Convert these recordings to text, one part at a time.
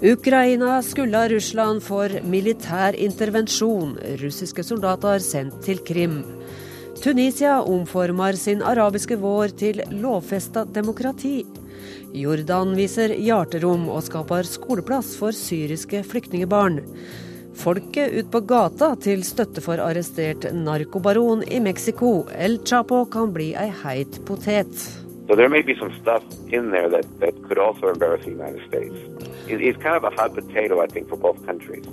Ukraina skylda Russland for militær intervensjon. Russiske soldater sendt til Krim. Tunisia omformer sin arabiske vår til lovfesta demokrati. Jordan viser hjerterom og skaper skoleplass for syriske flyktningebarn. Folket ut på gata til støtte for arrestert narkobaron i Mexico. El Chapo kan bli ei heit potet. So there may be some stuff in there that, that could also embarrass the United States. It, it's kind of a hot potato, I think, for both countries.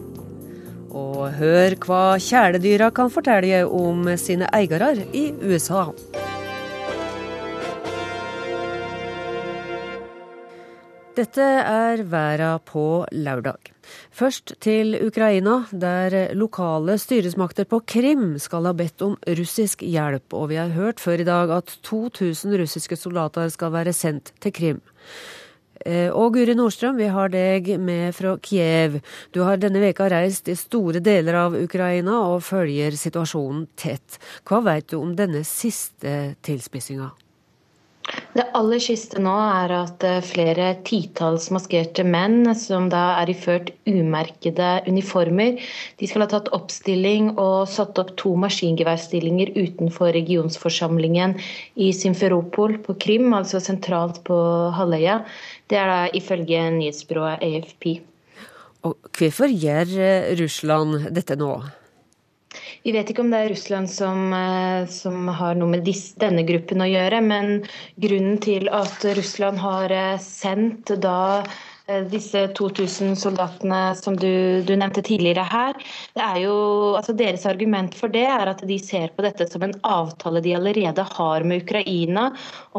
Og hør hva kjæledyra kan fortelle om sine eiere i USA. Dette er verda på lørdag. Først til Ukraina, der lokale styresmakter på Krim skal ha bedt om russisk hjelp. Og vi har hørt før i dag at 2000 russiske soldater skal være sendt til Krim. Eh, og Guri Nordstrøm, vi har deg med fra Kiev. Du har denne veka reist i store deler av Ukraina og følger situasjonen tett. Hva vet du om denne siste tilspissinga? Det aller siste nå er at eh, flere titalls maskerte menn, som da er iført umerkede uniformer, de skal ha tatt oppstilling og satt opp to maskingeværstillinger utenfor regionsforsamlingen i Simferopol på Krim, altså sentralt på halvøya. Det er da ifølge nyhetsbyrået AFP. Og hvorfor gjør eh, Russland dette nå? Vi vet ikke om det er Russland som, eh, som har noe med disse, denne gruppen å gjøre, men grunnen til at Russland har eh, sendt da eh, disse 2000 soldatene som du, du, nevnte tidligere her. Det er jo, altså Deres argument for det er at de ser på dette som en avtale de allerede har med Ukraina,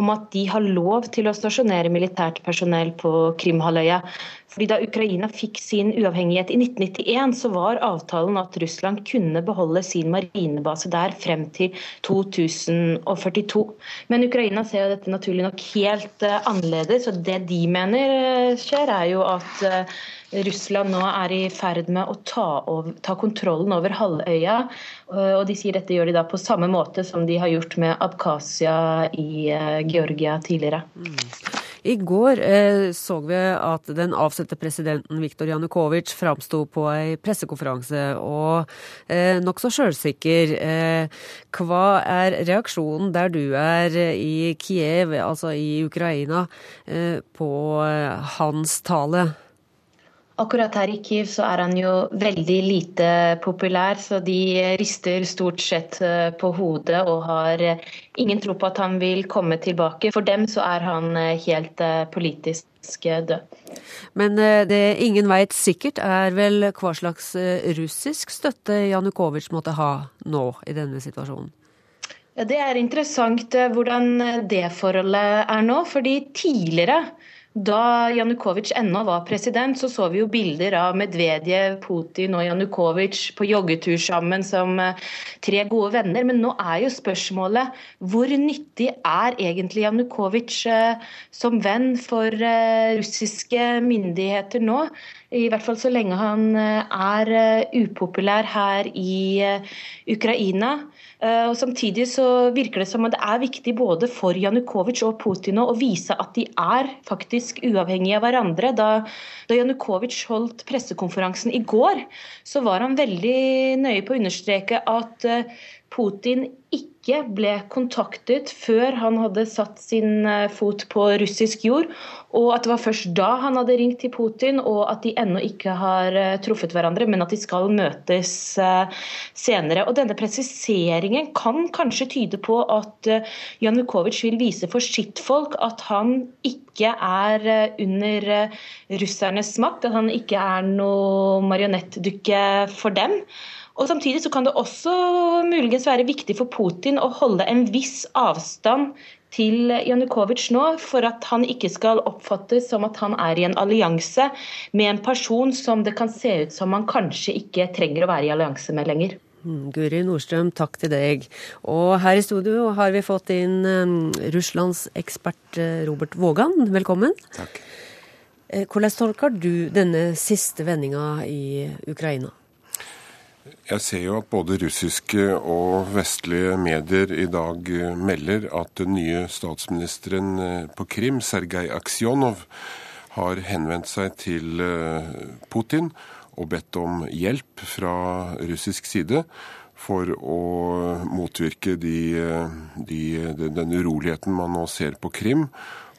om at de har lov til å stasjonere militært personell på Krimhalvøya. Fordi Da Ukraina fikk sin uavhengighet i 1991, så var avtalen at Russland kunne beholde sin marinebase der frem til 2042. Men Ukraina ser jo dette naturlig nok helt uh, annerledes. og Det de mener uh, skjer, er jo at uh, Russland nå er i ferd med å ta, over, ta, kontrollen over halvøya. Og de sier dette gjør de da på samme måte som de har gjort med Abkhasia i Georgia tidligere. Mm. I går eh, så vi at den avsatte presidenten Viktor Janukovitsj framsto på ei pressekonferanse og eh, nokså sjølsikker. Eh, hva er reaksjonen der du er i Kiev, altså i Ukraina, eh, på eh, hans tale? Akkurat her i Kiev så er han jo veldig lite populær, så de rister stort sett eh, på hodet og har eh, ingen tro på at han vil komme tilbake. For dem så er han eh, helt politisk død. Men det ingen veit sikkert, er vel hva slags russisk støtte Janukovitsj måtte ha nå i denne situasjonen? Det er interessant hvordan det forholdet er nå. fordi tidligere da Janukovitsj ennå var president, så så vi jo bilder av Medvedev, Putin og Janukovitsj på joggetur sammen som eh, tre gode venner. Men nå er jo spørsmålet hvor nyttig er egentlig Janukovitsj eh, som venn for eh, russiske myndigheter nå? I hvert fall så lenge han er upopulær her i Ukraina. Og Samtidig så virker det som at det er viktig både for Janukovitsj og Putin å vise at de er faktisk uavhengige av hverandre. Da, da Janukovitsj holdt pressekonferansen i går, så var han veldig nøye på å understreke at eh, Putin ikke ble kontaktet før han hadde satt sin eh, fot på russisk jord, og at det var først da han hadde ringt til Putin, og at de ennå ikke har eh, truffet hverandre, men at de skal møtes eh, senere. Og Denne presiseringen kan kanskje tyde på at Janukovitsj vil vise for sitt folk at han ikke er under russernes makt, at han ikke er noe marionettdukke for dem. Og Samtidig så kan det også muligens være viktig for Putin å holde en viss avstand til Janukovitsj nå, for at han ikke skal oppfattes som at han er i en allianse med en person som det kan se ut som han kanskje ikke trenger å være i allianse med lenger. Mm, Guri Nordstrøm, takk til deg. Og her i studio har vi fått inn russlandsekspert Russlands ekspert uh, Robert Vågan. Velkommen. Takk. Uh, hvordan tolker du denne siste vendinga i Ukraina? Jeg ser jo at både russiske og vestlige medier i dag melder at den nye statsministeren eh, på Krim, Sergej Aksjonov, har henvendt seg til Putin og bedt om hjelp fra russisk side for å motvirke de, de, den uroligheten man nå ser på Krim.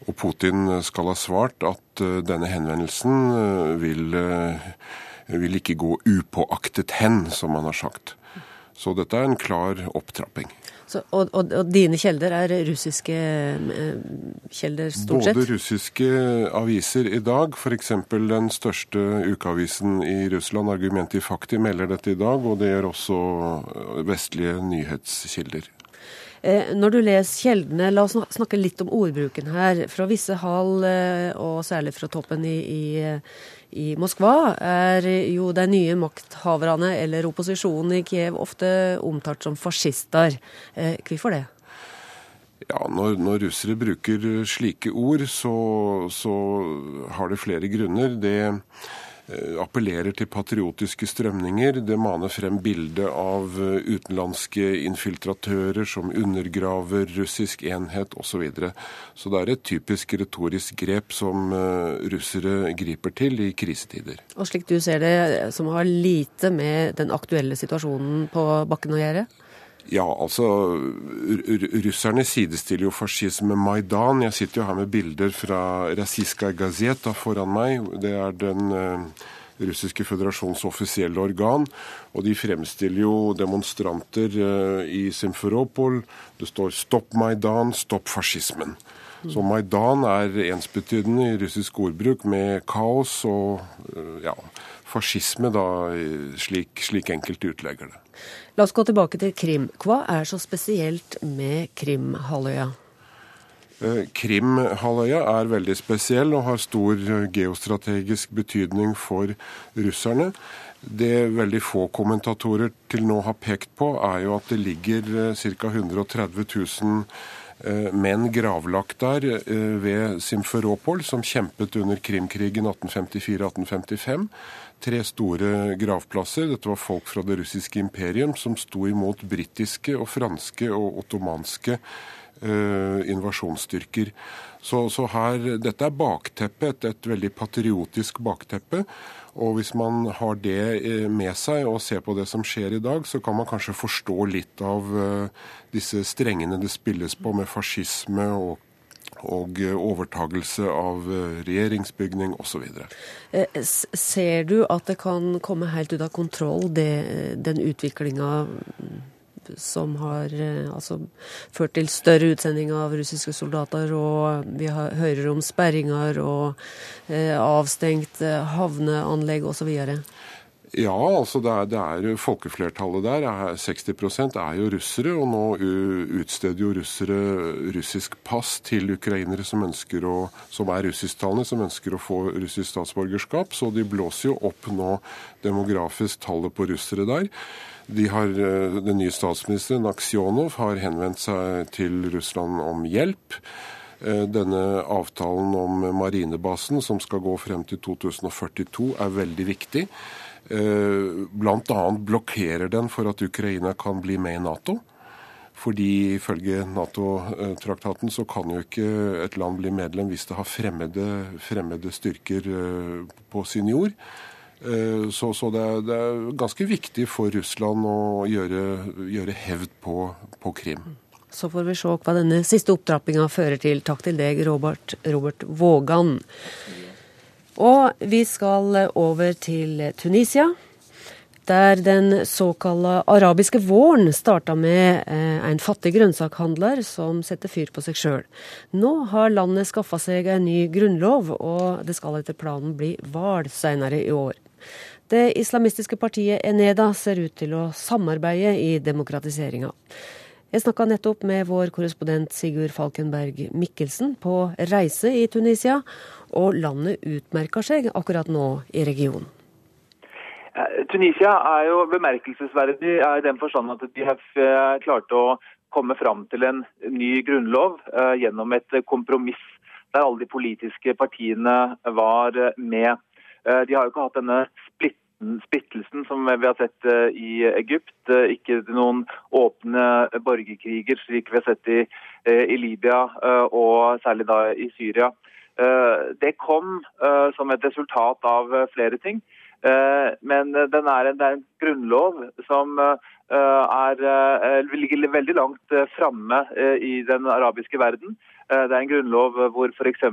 Og Putin skal ha svart at eh, denne henvendelsen eh, vil, eh, vil ikke gå upåaktet hen, som man har sagt. Så dette er en klar opptrapping. Så, og, og, og, dine kilder er russiske eh, kilder, stort sett? Både russiske aviser i dag, f.eks. den største ukeavisen i Russland, Argumenti Fakti, melder dette i dag. Og det gjør også vestlige nyhetskilder. Eh, når du leser kjeldene, la oss snakke litt om ordbruken her. Fra visse hall, eh, og særlig fra toppen i, i i Moskva er jo de nye makthaverne eller opposisjonen i Kiev ofte omtalt som fascister. Eh, hvorfor det? Ja, når, når, russere bruker slike ord, så, så har det flere grunner. Det appellerer til patriotiske strømninger. Det maner frem bildet av eh, utenlandske infiltratører som undergraver russisk enhet osv. Så, videre. så det er et typisk retorisk grep som eh, russere griper til i krisetider. Og slik du ser det, som har lite med den aktuelle situasjonen på bakken å gjøre? Ja, altså Russerne sidestiller jo fascisme med Maidan. Jeg sitter jo her med bilder fra Rasiska Gazeta foran meg. Det er den uh, russiske føderasjons offisielle organ. Og de fremstiller jo demonstranter uh, i Simferopol. Det står 'Stopp Maidan, stopp fascismen'. Så Maidan er ensbetydende i russisk ordbruk med kaos og uh, ja, fascisme, da, slik, slik enkelte utlegger det. La oss gå tilbake til Krim. Hva er så spesielt med Krimhalvøya? Eh, Krimhalvøya er veldig spesiell og har stor geostrategisk betydning for russerne. Det veldig få kommentatorer til nå har pekt på, er jo at det ligger ca. 130 000 menn gravlagt der eh, ved Simferopol, som kjempet under Krimkrigen 1854-1855 tre store gravplasser. Dette var folk fra det russiske imperium som sto imot britiske og franske og ottomanske uh, invasjonsstyrker. Så, så, her, Dette er bakteppet, et, et veldig patriotisk bakteppe. Og hvis man har det eh, med seg og ser på det som skjer i dag, så kan man kanskje forstå litt av uh, disse strengene det spilles på med fascisme og og eh, overtagelse av eh, regjeringsbygning osv. Eh, ser du at det kan komme helt ut av kontroll, det, den utviklinga som har altså, ført til større utsending av russiske soldater, og vi har, hører om sperringer og eh, avstengt havneanlegg osv.? Ja, altså det er, det er folkeflertallet der. Er, 60 er jo russere, og nå utsteder jo russere russisk pass til ukrainere som, å, som er russisktalende, som ønsker å få russisk statsborgerskap. Så de blåser jo opp nå demografisk tallet på russere der. Har, Den nye statsministeren, Aksjonov, har henvendt seg til Russland om hjelp. Denne avtalen om marinebasen, som skal gå frem til 2042, er veldig viktig. Eh, Bl.a. blokkerer den for at Ukraina kan bli med i Nato. Fordi ifølge Nato-traktaten så kan jo ikke et land bli medlem hvis det har fremmede, fremmede styrker eh, på sin jord. Eh, så, så det, er, det, er, ganske viktig for Russland å gjøre, gjøre hevd på, på, Krim. Så får vi se hva denne siste opptrappinga fører til. Takk til deg, Robert, Robert Vågan. Og vi skal over til Tunisia. Der den såkalte arabiske våren starta med eh, en fattig grønnsakhandler som setter fyr på seg sjøl. Nå har landet skaffa seg en ny grunnlov, og det skal etter planen bli valg senere i år. Det islamistiske partiet Eneda ser ut til å samarbeide i demokratiseringa. Jeg snakka nettopp med vår korrespondent Sigurd Falkenberg Mikkelsen på reise i Tunisia, og landet utmerker seg akkurat nå i regionen. Tunisia er jo bemerkelsesverdig i den forstand at de har eh, klart å komme fram til en ny grunnlov uh, gjennom et kompromiss der alle de politiske partiene var med. Uh, de har jo ikke hatt denne splittelsen som vi har sett uh, i Egypt. ikke noen åpne borgerkriger slik vi har sett i, i Libya og særlig da i Syria. Det kom som et resultat av flere ting. Men den er en, det er en grunnlov som er, ligger veldig langt framme i den arabiske verden. Det er en grunnlov hvor f.eks.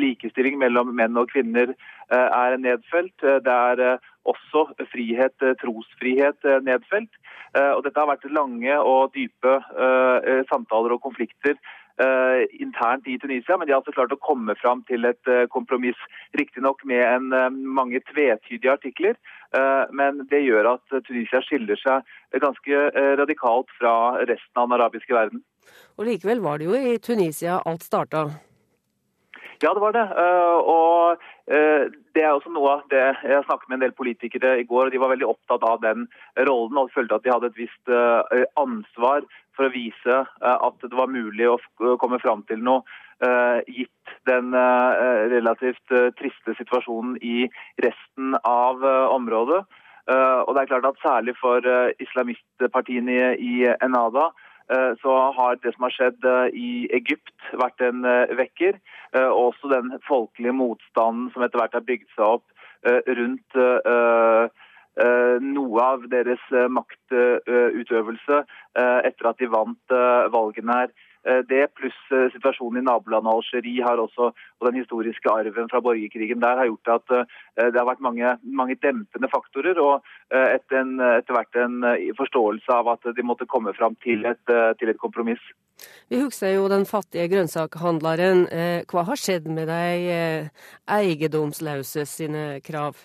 likestilling mellom menn og kvinner er nedfelt. Det er også frihet, trosfrihet nedfelt. Og dette har vært lange og dype samtaler og konflikter internt i Tunisia, men de har altså klart å komme fram til et kompromiss. Riktignok med en, mange tvetydige artikler, men det gjør at Tunisia skiller seg ganske radikalt fra resten av den arabiske verden. Og Likevel var det jo i Tunisia alt starta? Ja, det var det. Og det er også noe av det Jeg snakket med en del politikere i går, og de var veldig opptatt av den rollen og følte at de hadde et visst ansvar for å vise eh, at det var mulig å komme fram til noe, eh, gitt den eh, relativt triste situasjonen i resten av området. Og det er klart at Særlig for islamistpartiene i Enada så har det som har skjedd i Egypt vært en vekker. Og også den folkelige motstanden som etter hvert har bygd seg opp rundt Eh, noe av deres eh, maktutøvelse eh, etter at de vant valgene her. Det pluss situasjonen i nabolandet Algerie har også, og den historiske arven fra borgerkrigen der har gjort at det har vært mange, mange dempende faktorer. Og etter, en, etter, hvert en forståelse av at de måtte komme fram til et, til et kompromiss. Vi husker jo den fattige grønnsakhandleren. Hva har skjedd med de eiendomsløse sine krav?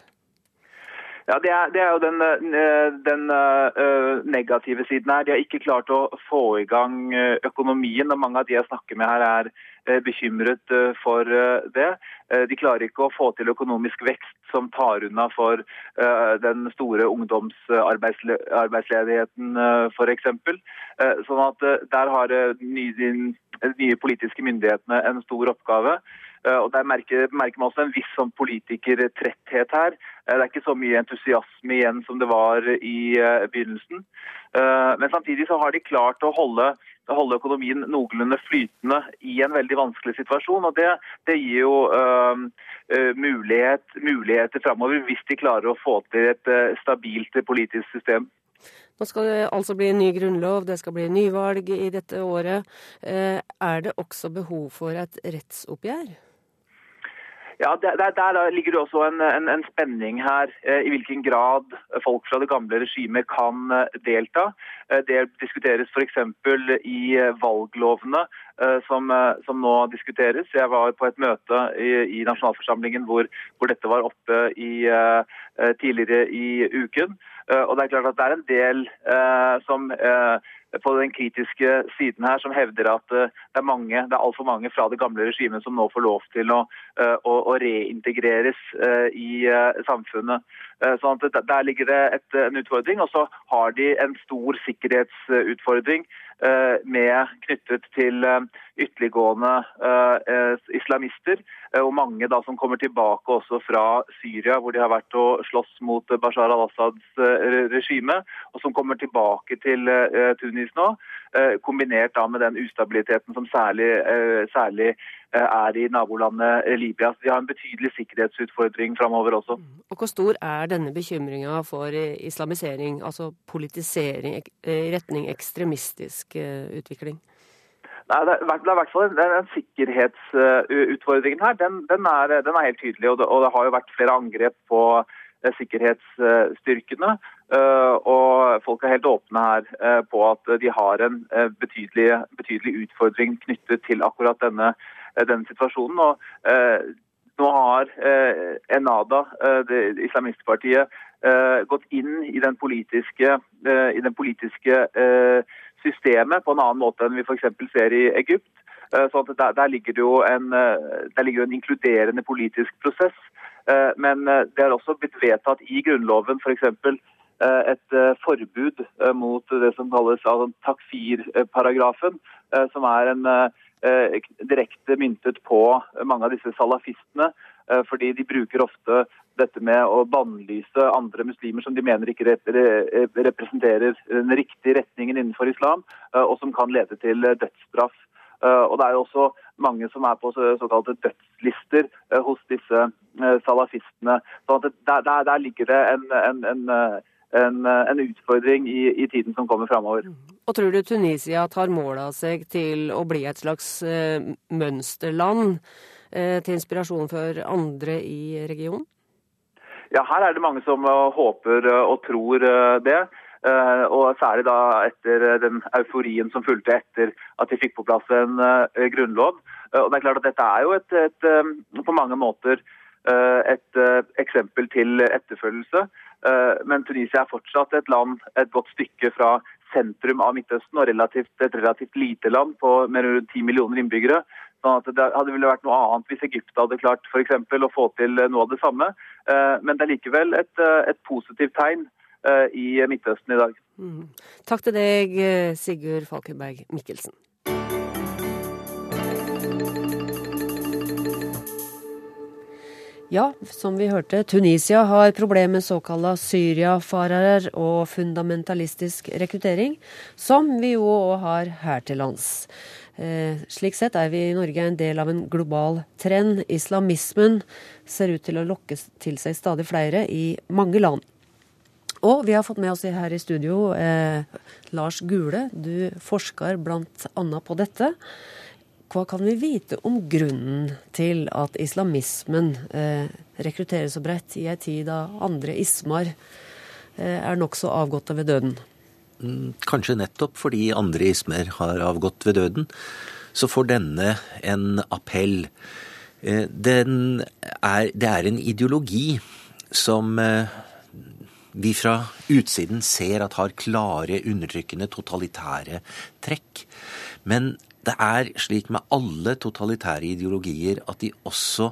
Ja, Det er, det er jo den, eh, den uh, negative siden her. De har ikke klart å få i gang eh, økonomien. og Mange av de jeg snakker med her er bekymret for det. De klarer ikke å få til økonomisk vekst som tar unna for den store ungdomsarbeidsledigheten f.eks. Sånn at der har de nye politiske myndighetene en stor oppgave. Eh, og Der merker, merker, man også en viss sånn politikertretthet her. Eh, det er ikke så mye entusiasme igjen som det var i uh, begynnelsen. Men samtidig så har de klart å holde, holde, økonomien noenlunde flytende i en veldig vanskelig situasjon. og Det, det gir jo uh, mulighet, muligheter framover hvis de klarer å få til et stabilt politisk system. Nå skal det altså bli en ny grunnlov, det skal bli nyvalg i dette året. Er det også behov for et rettsoppgjør? Ja, der, der, ligger det også en, en, en, spenning her. Eh, I hvilken grad folk fra det gamle regimet kan eh, delta. Eh, det diskuteres f.eks. i valglovene som, som, nå diskuteres. Jeg var på et møte i, i nasjonalforsamlingen hvor, hvor, dette var oppe i, tidligere i uken. Og det er klart at det er en del som på den kritiske siden her som hevder at det er mange, det er altfor mange fra det gamle regimet som nå får lov til å, å, å reintegreres i samfunnet. Sånn at Der ligger det et, en utfordring. Og så har de en stor sikkerhetsutfordring med knyttet til ytterliggående islamister. Og mange da som kommer tilbake også fra Syria, hvor de har vært og slåss mot Bashar al-Assads regime. Og som kommer tilbake til Tunis nå, eh, kombinert da med den ustabiliteten som særlig, eh, særlig eh, er i nabolandet Libya. Så de har en betydelig sikkerhetsutfordring framover også. Mm. Og Hvor stor er denne bekymringa for islamisering, altså politisering i retning ekstremistisk utvikling? Nei, det, er, i hvert fall den sikkerhetsutfordringen her. Den, den, er, den, er, helt tydelig. Og det, og det, har jo vært flere angrep på sikkerhetsstyrkene. Eh, og folk er helt åpne her eh, på at de har en eh, betydelig, betydelig utfordring knyttet til akkurat denne, denne situasjonen. Og nå har Enada, det islamistpartiet, gått inn i den politiske, i den politiske systemet på en annen måte enn vi f.eks. ser i Egypt. Så der, der, ligger det jo en, der ligger en inkluderende politisk prosess. Men det er også blitt vedtatt i Grunnloven f.eks. For et eh, forbud eh, mot det som kalles altså, takfir-paragrafen, som er en direkte myntet på mange av disse salafistene. Fordi de bruker ofte dette med å bannlyse andre muslimer som de mener ikke representerer den riktige retningen innenfor islam, og som kan lede til dødsstraff. Og det er jo også mange som er på såkalte dødslister hos disse salafistene. Så der, der, der ligger det en, en, en, en utfordring i, i, tiden som kommer framover. Og tror du Tunisia tar mål av seg til å bli et slags mønsterland til inspirasjon for andre i regionen? Ja, her er det mange som håper og tror det. Uh, og særlig da etter den euforien som fulgte etter at de fikk på plass en uh, grunnlov. Uh, og det er klart at Dette er jo et, et, et på mange måter et eksempel til etterfølgelse. men Tunisia er fortsatt et land et godt stykke fra sentrum av Midtøsten og relativt, et relativt lite land på mer enn 10 millioner innbyggere. Sånn Det hadde ville vært noe annet hvis Egypt hadde klart for eksempel, å få til noe av det samme. Men det er likevel et, et positivt tegn Eh, i Midtøsten i dag. Mm. Takk til deg, eh, Sigurd Falkenberg Mikkelsen. Ja, som vi hørte, Tunisia har problemer med såkalte syriafarere og fundamentalistisk rekruttering, som vi jo òg har her til lands. Eh, slik sett er vi i Norge en del av en global trend. Islamismen ser ut til å lokke til seg stadig flere i mange land. Og vi har fått med oss her i studio eh, Lars Gule. Du forsker bl.a. på dette. Hva kan vi vite om grunnen til at islamismen eh, rekrutterer så bredt i ei tid da andre ismer eh, er nokså avgåtte ved døden? Mm, kanskje nettopp fordi andre ismer har avgått ved døden, så får denne en appell. Eh, er, det er en ideologi som eh, vi fra utsiden ser at har klare, undertrykkende, totalitære trekk. Men det er slik med alle totalitære ideologier at de også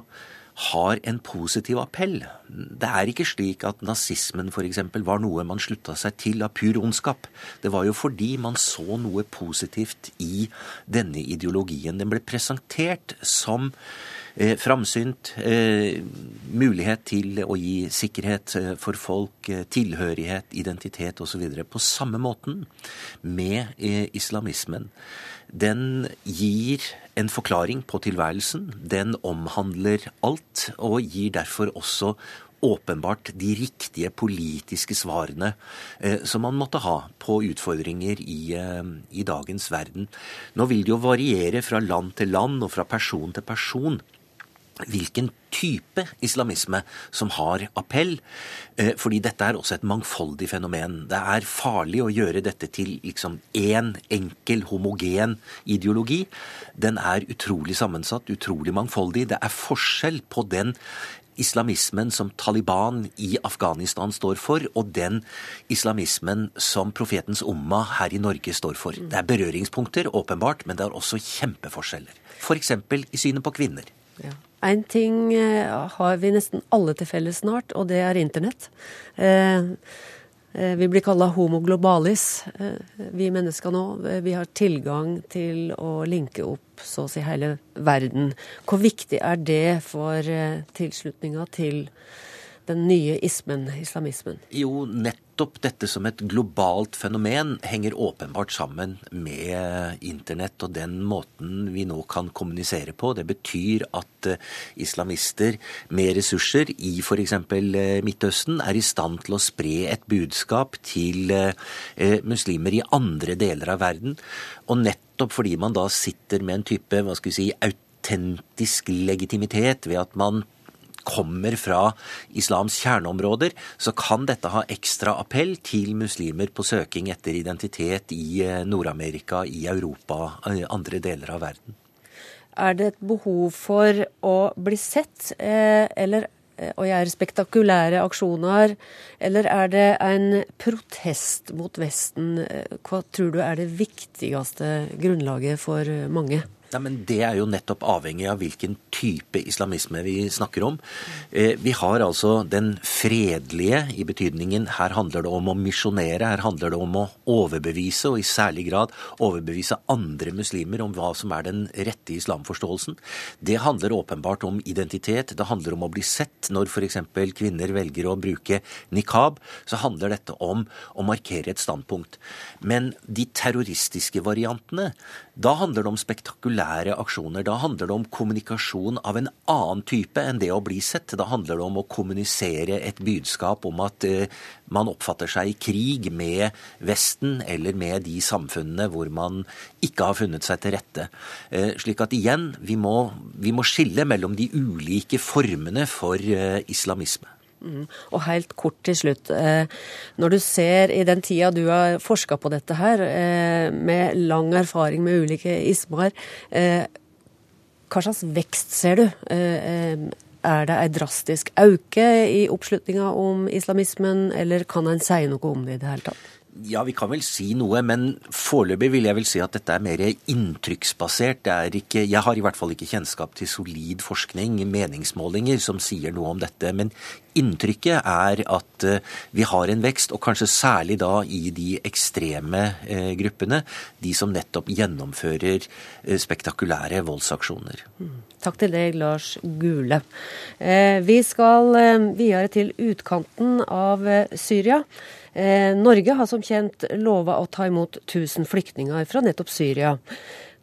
har en positiv appell. Det er ikke slik at nazismen f.eks. var noe man slutta seg til av pur ondskap. Det var jo fordi man så noe positivt i denne ideologien. Den ble presentert som eh, framsynt, eh, mulighet til å gi sikkerhet eh, for folk, eh, tilhørighet, identitet osv. På samme måten med eh, islamismen. Den gir en forklaring på tilværelsen. Den omhandler alt, og gir derfor også åpenbart de riktige politiske svarene eh, som man måtte ha på utfordringer i, eh, i dagens verden. Nå vil det jo variere fra land til land og fra person til person hvilken type islamisme som har appell. Eh, fordi dette er også et mangfoldig fenomen. Det er farlig å gjøre dette til liksom én enkel, homogen ideologi. Den er utrolig sammensatt, utrolig mangfoldig. Det er forskjell på den islamismen som Taliban i Afghanistan står for, og den islamismen som profetens umma her i Norge står for. Det er berøringspunkter, åpenbart, men det er også kjempeforskjeller. F.eks. I synet på kvinner. Ja. En ting eh, har vi nesten alle til felles snart, og det er internett. Eh, eh, vi blir kalla homo globalis, vi mennesker nå. Vi har tilgang til å linke opp så å si hele verden. Hvor viktig er det for tilslutninga til den nye ismen, islamismen? Jo, nettopp dette som et globalt fenomen henger åpenbart sammen med internett og den måten vi nå kan kommunisere på. Det betyr at eh, islamister med ressurser i f.eks. Eh, Midtøsten er i stand til å spre et budskap til eh, muslimer i andre deler av verden. Og nettopp fordi man da sitter med en type hva skal vi si, autentisk legitimitet ved at man kommer fra islams kjerneområder, så kan dette ha ekstra appell til muslimer på søking etter identitet i eh, Nord-Amerika, i Europa, eh, andre deler av verden. Er det et behov for å bli sett, eh, eller å gjøre spektakulære aksjoner, eller er det en protest mot Vesten? Hva tror du er det viktigste grunnlaget for mange? Nei, men Det er jo nettopp avhengig av hvilken type islamisme vi snakker om. Eh, vi har altså den fredelige i betydningen her handler det om å misjonere, her handler det om å overbevise, og i særlig grad overbevise andre muslimer om hva som er den rette islamforståelsen. Det handler åpenbart om identitet, det handler om å bli sett. Når f.eks. kvinner velger å bruke nikab, så handler dette om å markere et standpunkt. Men de terroristiske variantene, Da handler det om spektakulære aksjoner. Da handler det om kommunikasjon av en annen type enn det å bli sett. Da handler det om å kommunisere et budskap om at uh, man oppfatter seg i krig med Vesten eller med de samfunnene hvor man ikke har funnet seg til rette. Uh, slik at igjen, vi må, vi må, skille mellom de ulike formene for uh, islamisme. Mm. Og helt kort til slutt. Eh, når du ser i den tida du har forska på dette her, eh, med lang erfaring med ulike ismer, eh, hva slags vekst ser du? Er det ei drastisk auke i oppslutninga om islamismen, eller kan en si noe om det i det hele tatt? Ja, vi kan vel si noe, men foreløpig vil jeg vel si at dette er mer inntrykksbasert. Jeg har i hvert fall ikke kjennskap til solid forskning, meningsmålinger, som sier noe om dette. Men inntrykket er at eh, vi har en vekst, og kanskje særlig da i de ekstreme eh, gruppene. De som nettopp gjennomfører eh, spektakulære voldsaksjoner. Mm. Takk til deg, Lars Gule. Vi skal videre til utkanten av Syria. Eh, Norge har som kjent lova å ta imot 1000 flyktninger fra nettopp Syria.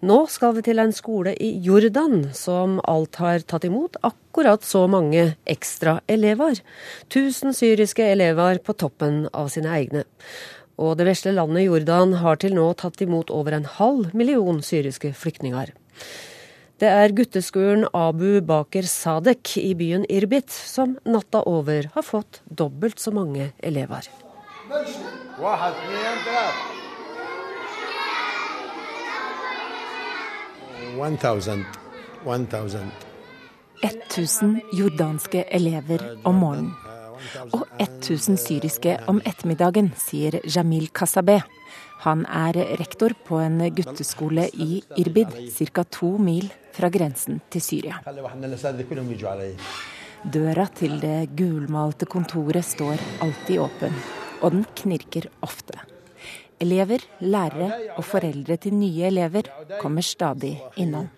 Nå skal vi til en skole i Jordan som alt har tatt imot akkurat så mange ekstra elever. 1000 syriske elever på toppen av sine egne. Og det vesle landet Jordan har til nå tatt imot over en halv million syriske flyktninger. Det er gutteskolen Abu Baker Sadek i byen Irbit som natta over har fått dobbelt så mange elever. واحد اثنين ثلاثة 1000 jordanske elever om morgenen. Og 1000 syriske om ettermiddagen, sier Jamil Kasabeh. Han er rektor på en gutteskole i Irbid, ca. to mil fra grensen til Syria. Døra til det gulmalte kontoret står alltid åpen og den knirker ofte. Elever, lærere og foreldre til nye elever kommer stadig innom.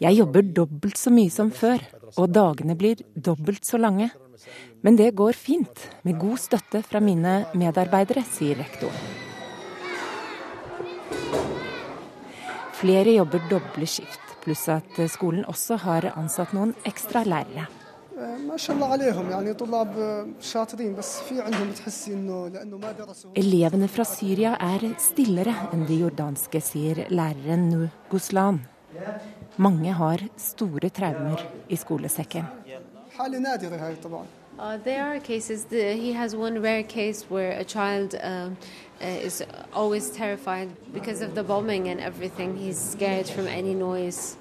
Jeg jobber dobbelt så mye som før, og dagene blir dobbelt så lange. Men det går fint, med god støtte fra mine medarbeidere, sier rektor. Flere jobber doble skift, pluss at skolen også har ansatt noen ekstra lærere. Elevene fra Syria er stillere enn de jordanske, sier læreren Nu Guslan. Mange har store traumer i skolesekken. Uh, there are cases. The, he has one rare case where a child uh, is always terrified because of the bombing and everything. He's scared from any noise.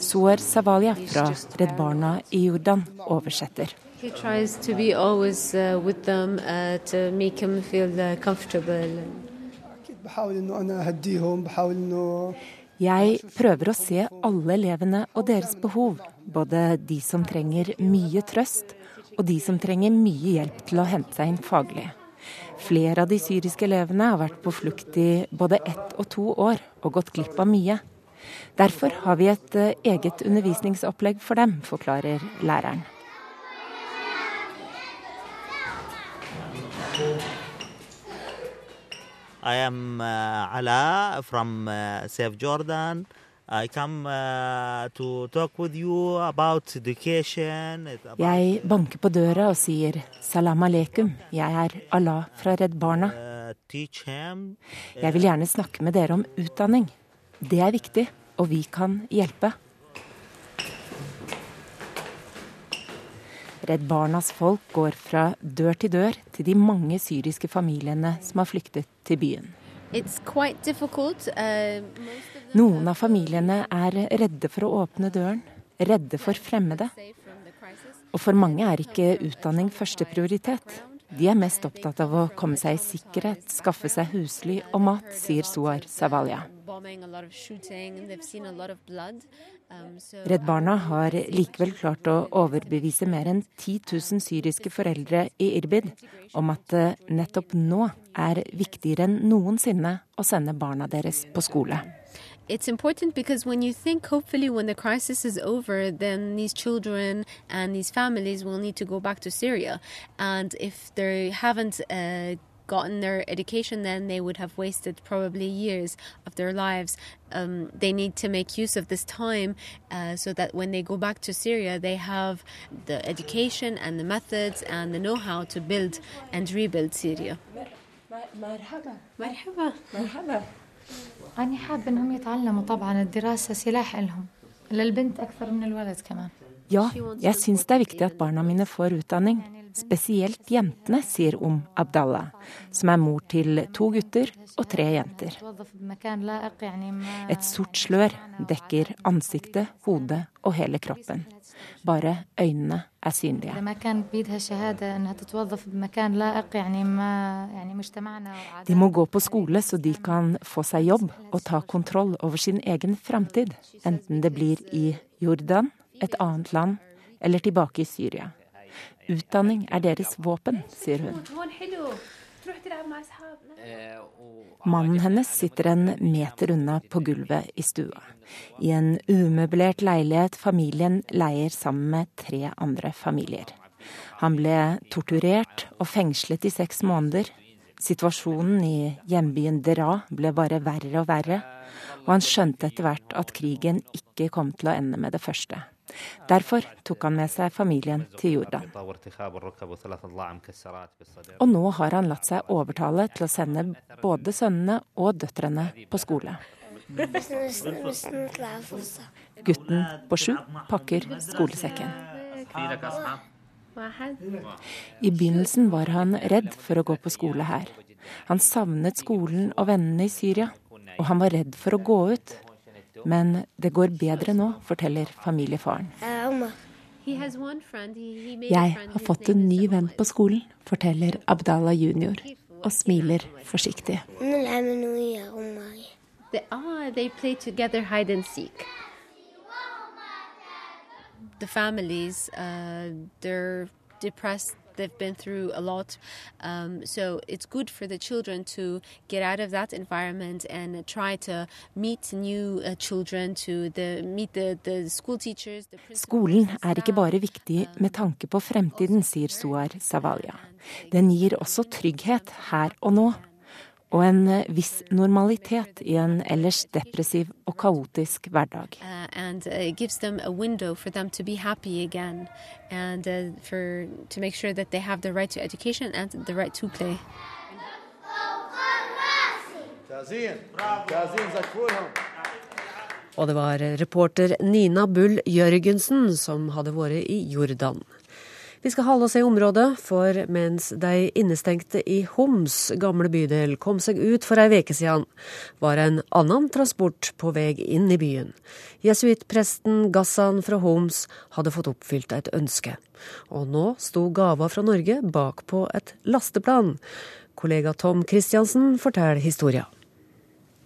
Suar Savalia fra Redd Barna i Jordan oversetter. Uh, uh, Jeg prøver å se alle elevene og deres behov, både de som trenger mye trøst, og de som trenger mye hjelp til å hente seg inn faglig. Flere av de syriske elevene har vært på flukt i både ett og to år og gått glipp av mye. Derfor har vi et eh, eget undervisningsopplegg for dem, forklarer læreren. I am uh, Ala from uh, Safe Jordan. I come uh, to talk with you about education. About jeg banker på døra og sier salam aleikum, jeg er Allah fra Redd Barna. Jeg vil gjerne snakke med dere om utdanning. Det er viktig og vi kan hjelpe. Redd Barnas folk går fra dør til dør til de mange syriske familiene som har flyktet til byen. Uh, Noen av familiene er redde for å åpne døren, redde for fremmede. Og for mange er ikke utdanning første prioritet. De er mest opptatt av å komme seg i sikkerhet, skaffe seg husly og mat, sier Suar Savalia. Um, Redd Barna har likevel klart å overbevise mer enn 10 000 syriske foreldre i Irbid om at det nettopp nå er viktigere enn noensinne å sende barna deres på skole. it's important because when you think hopefully when the crisis is over then these children and these families will need to go back to syria and if they haven't uh, gotten their education then, they would have wasted probably years of their lives. Um, they need to make use of this time uh, so that when they go back to Syria, they have the education and the methods and the know how to build and rebuild Syria. مرحبا مرحبا مرحبا أنا حابة إنهم يتعلموا طبعا الدراسة سلاح لهم للبنت أكثر من الولد كمان Ja, jeg syns det er viktig at barna mine får utdanning. Spesielt jentene, sier Om Abdallah, som er mor til to gutter og tre jenter. Et sort slør dekker ansiktet, hodet og hele kroppen. Bare øynene er synlige. De må gå på skole så de kan få seg jobb og ta kontroll over sin egen framtid, enten det blir i Jordan et annet land eller tilbake i Syria. Utdanning er deres våpen, sier hun. Mannen hennes sitter en meter unna på gulvet i stua, i en umøblert leilighet familien leier sammen med tre andre familier. Han ble torturert og fengslet i seks måneder. Situasjonen i hjembyen Dera ble bare verre og verre, og han skjønte etter hvert at krigen ikke kom til å ende med det første. Derfor tok han med seg familien til Jordan. Og nå har han latt seg overtale til å sende både sønnene og døtrene på skole. Gutten på sju pakker skolesekken. I begynnelsen var han redd for å gå på skole her. Han savnet skolen og vennene i Syria, og han var redd for å gå ut. Men det går bedre nå, forteller familiefaren. Jeg har fått en ny venn på skolen, forteller Abdallah jr. og smiler forsiktig. The families, uh, they're depressed they've been through a lot. Um, so it's good for the children to get out of that environment and try to meet new uh, children, to the, meet the, the school teachers. The Skolen er ikke bare viktig med tanke på fremtiden, sier Suar Savalia. Den gir også trygghet her og nå og en eh, viss normalitet i en ellers depressiv og kaotisk hverdag. And it gives them a window for them to be happy again and for to make sure that they have the right to education and the right. Og det var reporter Nina Bull Jørgensen som hadde vært i Jordan. Vi skal holde oss i området, for mens de innestengte i Homs gamle bydel kom seg ut for ei veke siden, var en annen transport på vei inn i byen. Jesuittpresten Gassan fra Homs hadde fått oppfylt et ønske. Og nå sto gava fra Norge bak på et lasteplan. Kollega Tom Christiansen forteller historia.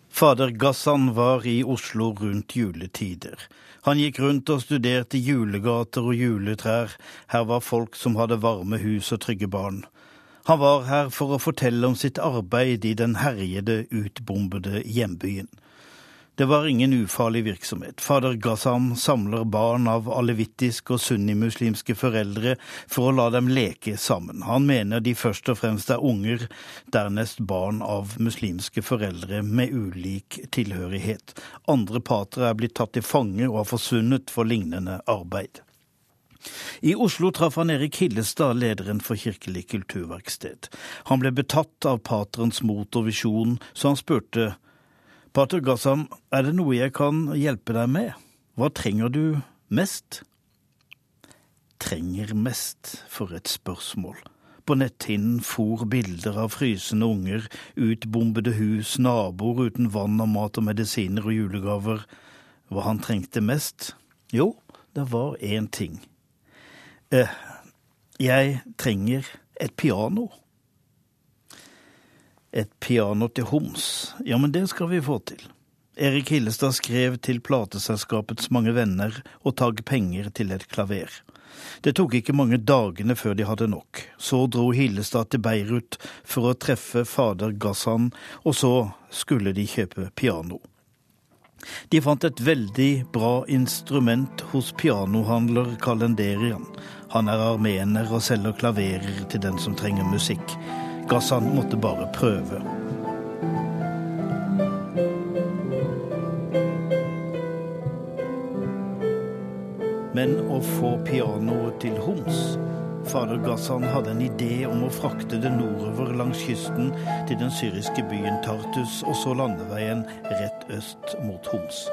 Fader Gassan var i Oslo rundt juletider. Han gikk rundt og studerte julegater og juletrær. Her var folk som hadde varme hus og trygge barn. Han var her for å fortelle om sitt arbeid i den herjede, utbombede hjembyen. Det var ingen ufarlig virksomhet. Fader Ghazam samler barn av alevittiske og sunnimuslimske foreldre for å la dem leke sammen. Han mener de først og fremst er unger, dernest barn av muslimske foreldre med ulik tilhørighet. Andre patere er blitt tatt til fange og har forsvunnet for lignende arbeid. I Oslo traff han Erik Hillestad, lederen for Kirkelig kulturverksted. Han ble betatt av paterens mot og visjon, så han spurte Pater Gassam, er det noe jeg kan hjelpe deg med? Hva trenger du mest? Trenger mest, for et spørsmål. På netthinnen for bilder av frysende unger, utbombede hus, naboer uten vann og mat og medisiner og julegaver. Hva han trengte mest? Jo, det var én ting. Eh, jeg trenger et piano. Et piano til Homs, ja, men det skal vi få til. Erik Hillestad skrev til plateselskapets mange venner og tagg penger til et klaver. Det tok ikke mange dagene før de hadde nok. Så dro Hillestad til Beirut for å treffe fader Gassan, og så skulle de kjøpe piano. De fant et veldig bra instrument hos pianohandler Kalenderian. Han er armener og selger klaverer til den som trenger musikk. Gassan måtte bare prøve. Men å få pianoet til Homs Fader Gassan hadde en idé om å frakte det nordover langs kysten til den syriske byen Tartus, og så landeveien rett øst mot Homs.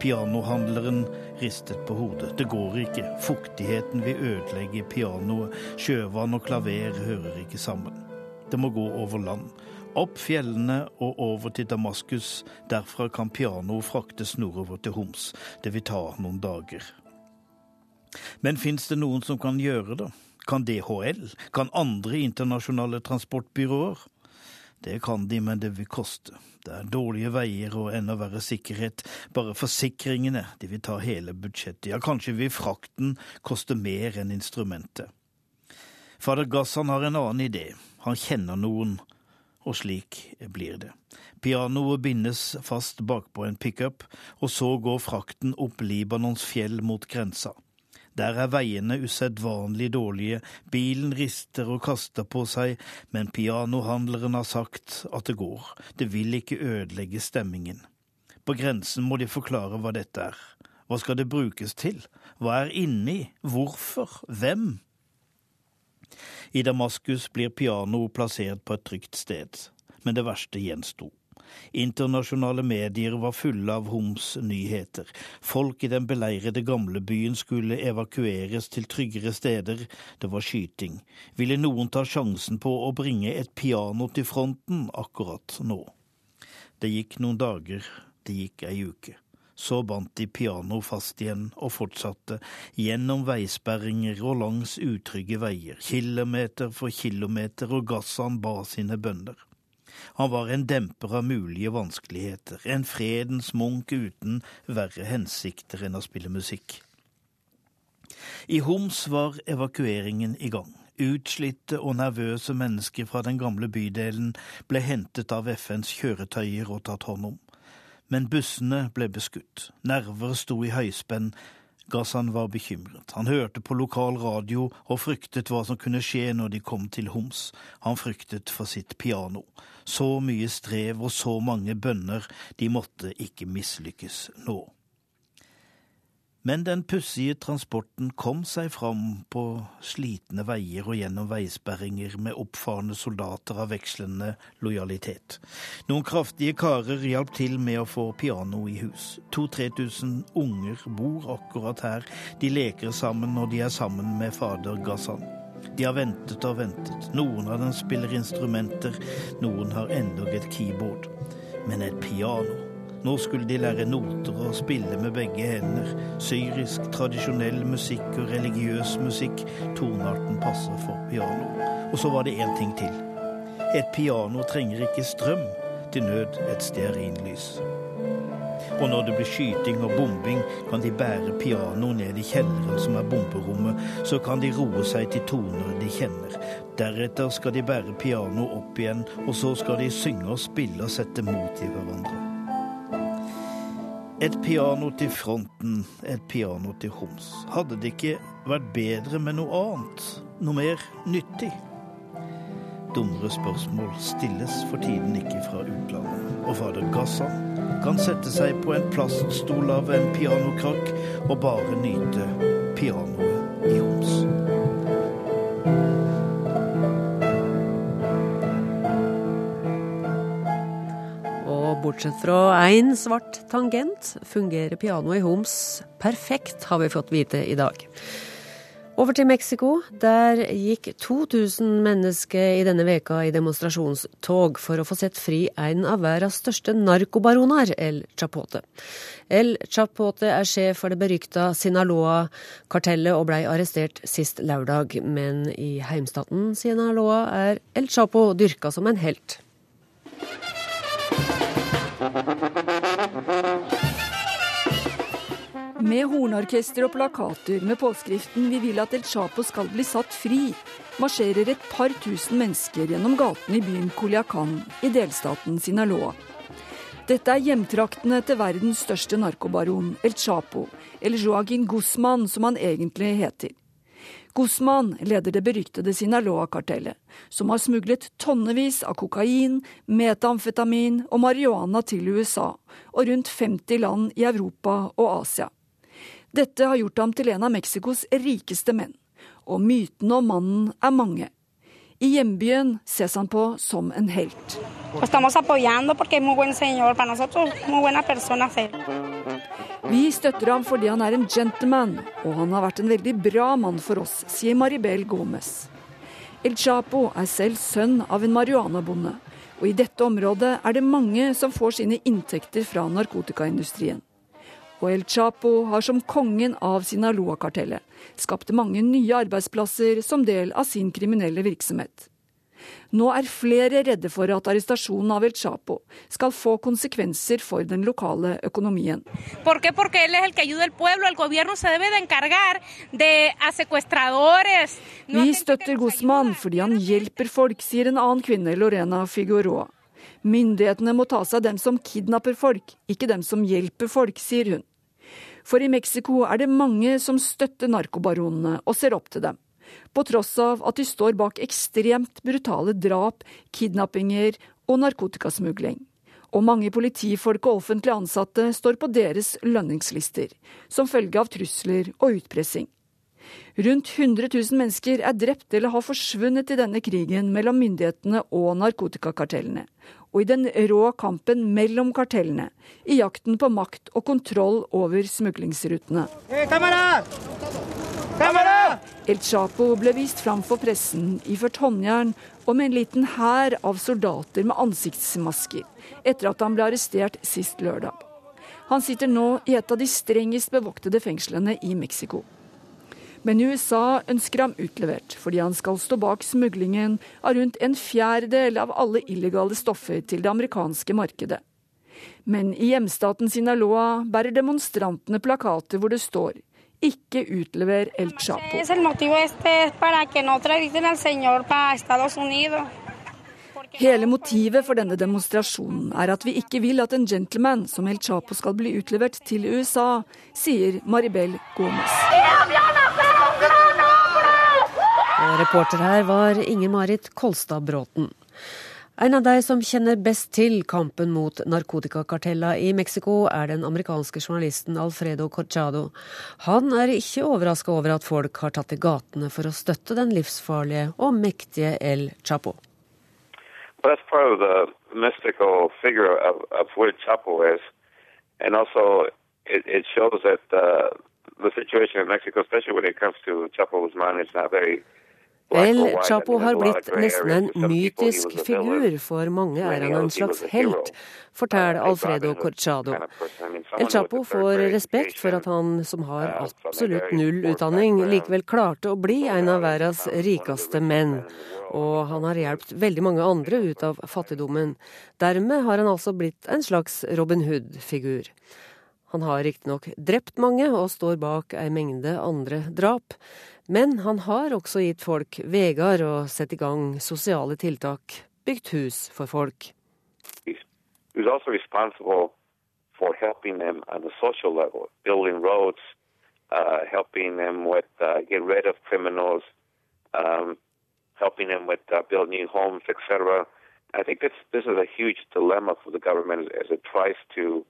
Pianohandleren ristet på hodet. Det går ikke. Fuktigheten vil ødelegge pianoet. Sjøvann og klaver hører ikke sammen. Det må gå over land. Opp fjellene og over til Damaskus. Derfra kan pianoet fraktes nordover til Homs. Det vil ta noen dager. Men fins det noen som kan gjøre det? Kan DHL? Kan andre internasjonale transportbyråer? Det kan de, men det vil koste. Det er dårlige veier og enda verre sikkerhet. Bare forsikringene, de vil ta hele budsjettet. Ja, kanskje vil frakten koste mer enn instrumentet. Fader Gassan har en annen idé. Han kjenner noen, og slik blir det. Pianoet bindes fast bakpå en pickup, og så går frakten opp Libanons fjell mot grensa. Der er veiene usedvanlig dårlige, bilen rister og kaster på seg, men pianohandleren har sagt at det går, det vil ikke ødelegge stemmingen. På grensen må de forklare hva dette er. Hva skal det brukes til? Hva er inni? Hvorfor? Hvem? I Damaskus blir pianoet plassert på et trygt sted, men det verste gjensto. Internasjonale medier var fulle av Homs nyheter. Folk i den beleirede gamlebyen skulle evakueres til tryggere steder. Det var skyting. Ville noen ta sjansen på å bringe et piano til fronten akkurat nå? Det gikk noen dager, det gikk ei uke. Så bandt de pianoet fast igjen og fortsatte, gjennom veisperringer og langs utrygge veier, kilometer for kilometer, og Gassan ba sine bønder. Han var en demper av mulige vanskeligheter, en fredens munk uten verre hensikter enn å spille musikk. I Homs var evakueringen i gang. Utslitte og nervøse mennesker fra den gamle bydelen ble hentet av FNs kjøretøyer og tatt hånd om. Men bussene ble beskutt, nerver sto i høyspenn, Gassan var bekymret. Han hørte på lokal radio og fryktet hva som kunne skje når de kom til Homs. Han fryktet for sitt piano. Så mye strev og så mange bønner, de måtte ikke mislykkes nå. Men den pussige transporten kom seg fram på slitne veier og gjennom veisperringer med oppfarende soldater av vekslende lojalitet. Noen kraftige karer hjalp til med å få piano i hus. 2000-3000 unger bor akkurat her. De leker sammen når de er sammen med fader Gassan. De har ventet og ventet. Noen av dem spiller instrumenter, noen har endog et keyboard. Men et piano nå skulle de lære noter og spille med begge hender. Syrisk, tradisjonell musikk og religiøs musikk. Tonearten passer for piano. Og så var det én ting til. Et piano trenger ikke strøm. Til nød et stearinlys. Og når det blir skyting og bombing, kan de bære pianoet ned i kjelleren som er bomberommet, så kan de roe seg til toner de kjenner. Deretter skal de bære pianoet opp igjen, og så skal de synge og spille og sette mot i hverandre. Et piano til fronten, et piano til Homs. Hadde det ikke vært bedre med noe annet? Noe mer nyttig? Dummere spørsmål stilles for tiden ikke fra utlandet. Og fader Gassan kan sette seg på en plaststol av en pianokrakk og bare nyte pianoet bortsett fra én svart tangent, fungerer pianoet i Homs perfekt, har vi fått vite i dag. Over til Mexico. Der gikk 2000 mennesker i denne veka i demonstrasjonstog for å få sett fri en av verdens største narkobaroner, El Chapote. El Chapote er sjef for det berykta Sinaloa-kartellet og blei arrestert sist lørdag. Men i heimstaten Sinaloa er El Chapo dyrka som en helt. Med hornorkester og plakater med påskriften 'Vi vil at El Chapo skal bli satt fri', marsjerer et par tusen mennesker gjennom gatene i byen Culiacan i delstaten Sinaloa. Dette er hjemtraktene til verdens største narkobaron, El Chapo, eller Joaquin Guzman som han egentlig heter. Guzman leder det beryktede Sinaloa-kartellet, som har smuglet tonnevis av kokain, metamfetamin og marihuana til USA og rundt 50 land i Europa og Asia. Dette har gjort ham til en av Mexicos rikeste menn, og mytene om mannen er mange. I hjembyen ses han på som en helt. Vi støtter ham fordi han er en gentleman, og han har vært en veldig bra mann for oss, sier Maribel Gomez. El Chapo er selv sønn av en marihuanabonde, og i dette området er det mange som får sine inntekter fra narkotikaindustrien og El Chapo har som kongen av Sinaloa-kartellet skapt mange nye arbeidsplasser som del av sin kriminelle virksomhet. Nå er flere redde for at arrestasjonen av El Chapo skal få konsekvenser for den lokale økonomien. Vi støtter Guzman fordi han hjelper folk, sier en annen kvinne, Lorena Figueroa. Myndighetene må ta seg av dem som kidnapper folk, ikke dem som hjelper folk, sier hun. For i Mexico er det mange som støtter narkobaronene og ser opp til dem. På tross av at de står bak ekstremt brutale drap, kidnappinger og narkotikasmugling. Og mange politifolk og offentlig ansatte står på deres lønningslister, som følge av trusler og utpressing. Rundt 100 000 mennesker er drept eller har forsvunnet i denne krigen mellom myndighetene og narkotikakartellene, og i den rå kampen mellom kartellene, i jakten på makt og kontroll over smuglingsrutene. El Chapo ble vist fram for pressen iført håndjern og med en liten hær av soldater med ansiktsmasker, etter at han ble arrestert sist lørdag. Han sitter nå i et av de strengest bevoktede fengslene i Mexico. Men USA ønsker ham utlevert, fordi han skal stå bak smuglingen av rundt en fjerdedel av alle illegale stoffer til det amerikanske markedet. Men i hjemstaten Sinaloa bærer demonstrantene plakater hvor det står ikke utlever El Chapo. Hele motivet for denne demonstrasjonen er at vi ikke vil at en gentleman som El Chapo skal bli utlevert til USA, sier Maribel Gomez. Og reporter her var Inger-Marit Kolstad Bråten. En av de som kjenner best til kampen mot narkotikakartellene i Mexico, er den amerikanske journalisten Alfredo Corchado. Han er ikke overraska over at folk har tatt til gatene for å støtte den livsfarlige og mektige El Chapo. Well, of of, Chapo is. And also, it, it shows that uh, the situation in Mexico, especially when it comes to Chapo Guzman, is not El Chapo har blitt nesten en mytisk figur, for mange er han en slags helt, forteller Alfredo Corchado. El Chapo får respekt for at han, som har absolutt null utdanning, likevel klarte å bli en av verdens rikeste menn. Og han har hjulpet veldig mange andre ut av fattigdommen. Dermed har han altså blitt en slags Robin Hood-figur. Han har riktignok drept mange og står bak ei mengde andre drap. Men han har også gitt folk veier og satt i gang sosiale tiltak, bygd hus for folk. He's also responsible for helping them on this is a huge dilemma for the government as it tries to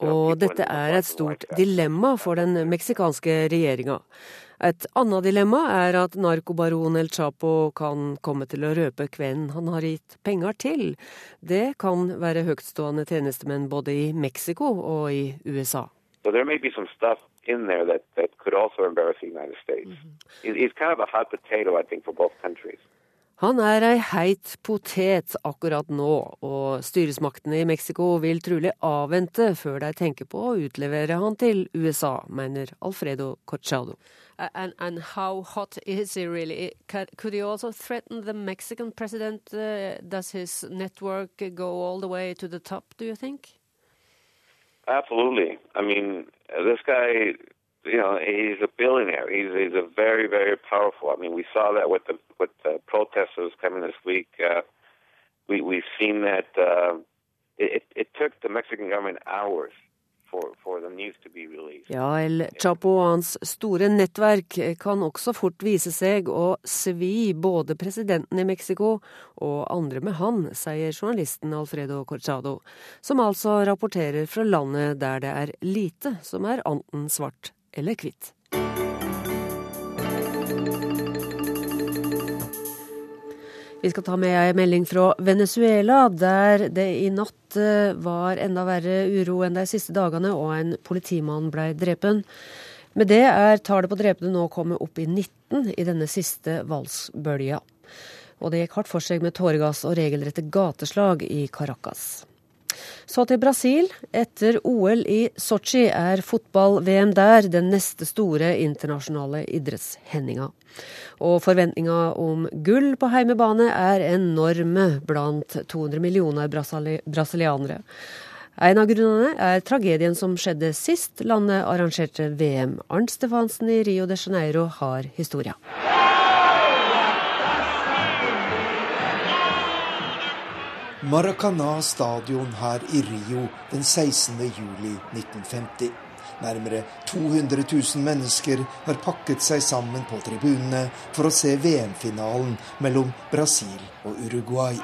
og dette er et stort dilemma for den meksikanske regjeringa. Et annet dilemma er at narkobaron El Chapo kan komme til å røpe hvem han har gitt penger til. Det kan være høytstående tjenestemenn både i Mexico og i USA. So there may be some stuff in there that, that could also embarrass the United States. Mm -hmm. It's kind of a hot potato, I think, for both countries. Han er ei heit potet akkurat nå, og styresmaktene i Mexico vil trolig avvente før de tenker på å utlevere han til USA, mener Alfredo Cochado. And, and how hot is he really? Could he also threaten the Mexican president? Uh, does his network go all the way to the top, do you think? Absolutely. I mean, this guy you know, he's a billionaire. He's he's a very very powerful. I mean, we saw that with the with the protesters coming this week. Uh, we we've seen that uh, it it took the Mexican government hours Ja, El Chapo og hans store nettverk kan også fort vise seg å svi både presidenten i Mexico og andre med han, sier journalisten Alfredo Corchado, som altså rapporterer fra landet der det er lite som er anten svart eller kvitt. Vi skal ta med ei melding fra Venezuela, der det i natt eh, var enda verre uro enn de siste dagene, og en politimann ble drepen. Med det er tallet på drepne nå kommet opp i 19 i denne siste valsbølja. Og det gikk hardt for seg med tåregass og regelrette gateslag i Caracas. Så til Brasil. Etter OL i Sotsji er fotball-VM der den neste store internasjonale idrettshendinga. Og forventninga om gull på heimebane er enorme blant 200 millioner brasilianere. En av grunnene er tragedien som skjedde sist landet arrangerte VM. Arnt Stefansen i Rio de Janeiro har historia. Maracana stadion her i Rio den 16. juli 1950. Nærmere 200 000 mennesker har pakket seg sammen på tribunene for å se VM-finalen mellom Brasil og Uruguay.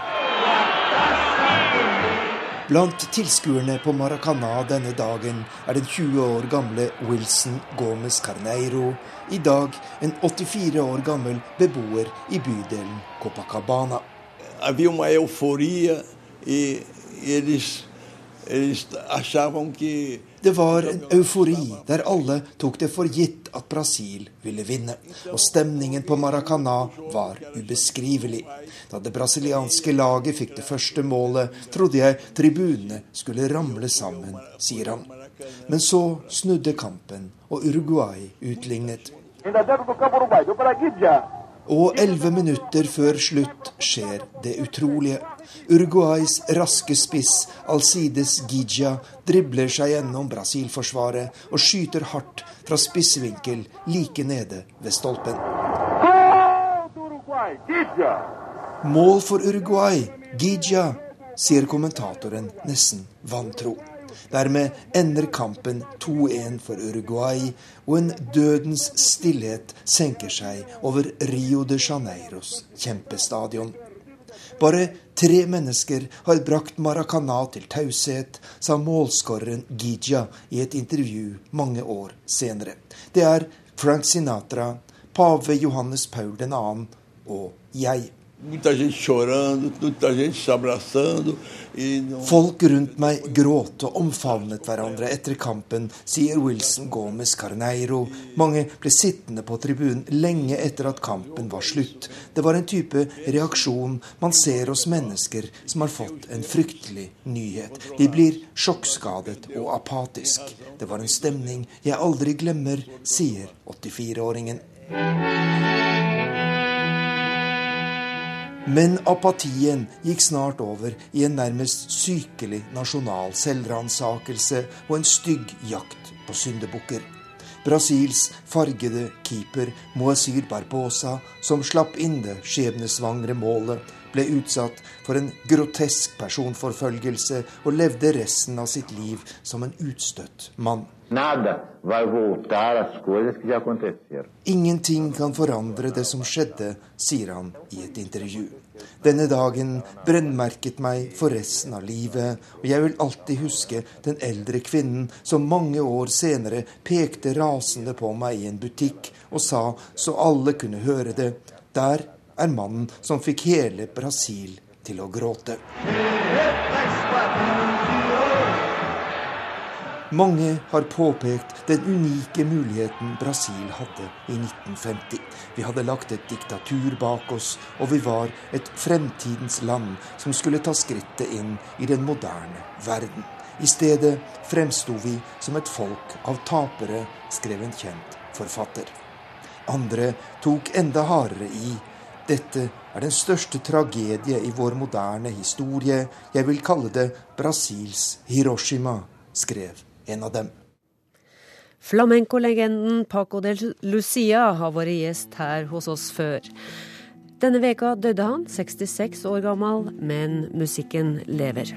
Blant tilskuerne på Maracana denne dagen er den 20 år gamle Wilson Gomez Carneiro, i dag en 84 år gammel beboer i bydelen Copacabana. Havia uma euforia e eles, eles achavam que det var en eufori der alle tok det for gitt at Brasil ville vinne. Og stemningen på Maracana var ubeskrivelig. Da det brasilianske laget fikk det første målet, trodde jeg tribunene skulle ramle sammen, sier han. Men så snudde kampen, og Uruguay utlignet. Og elleve minutter før slutt skjer det utrolige. Uruguays raske spiss Alcides Gija dribler seg gjennom Brasil-forsvaret og skyter hardt fra spissvinkel like nede ved stolpen. Mål for Uruguay, Gija, sier kommentatoren nesten vantro. Dermed ender kampen 2-1 for Uruguay, og en dødens stillhet senker seg over Rio de Janeiros kjempestadion. Bare tre mennesker har brakt Maracana til taushet, sa målskåreren Gija i et intervju mange år senere. Det er Frank Sinatra, pave Johannes Paul 2. og jeg. Muita gente chorando, muita gente se abraçando. E Folk rundt meg gråt og omfavnet hverandre etter kampen, sier Wilson Gomez Carneiro. Mange ble sittende på tribunen lenge etter at kampen var slutt. Det var en type reaksjon man ser hos mennesker som har fått en fryktelig nyhet. De blir sjokkskadet og apatisk. Det var en stemning jeg aldri glemmer, sier 84-åringen. Men apatien gikk snart over i en nærmest sykelig nasjonal selvransakelse og en stygg jakt på syndebukker. Brasils fargede keeper Moazir Barbosa, som slapp inn det skjebnesvangre målet, ble utsatt for en grotesk personforfølgelse og levde resten av sitt liv som en utstøtt mann. Ingenting kan forandre det som skjedde, sier han i et intervju. Denne dagen brennmerket meg for resten av livet, og jeg vil alltid huske den eldre kvinnen som mange år senere pekte rasende på meg i en butikk og sa, så alle kunne høre det, der er mannen som fikk hele Brasil til å gråte. Mange har påpekt den unike muligheten Brasil hadde i 1950. Vi hadde lagt et diktatur bak oss, og vi var et fremtidens land som skulle ta skrittet inn i den moderne verden. I stedet fremsto vi som et folk av tapere, skrev en kjent forfatter. Andre tok enda hardere i. Dette er den største tragedie i vår moderne historie. Jeg vil kalle det Brasils Hiroshima, skrev en av dem. Flamenco-legenden Paco de Lucia har vært gjest her hos oss før. Denne veka døde han, 66 år gammel, men musikken lever.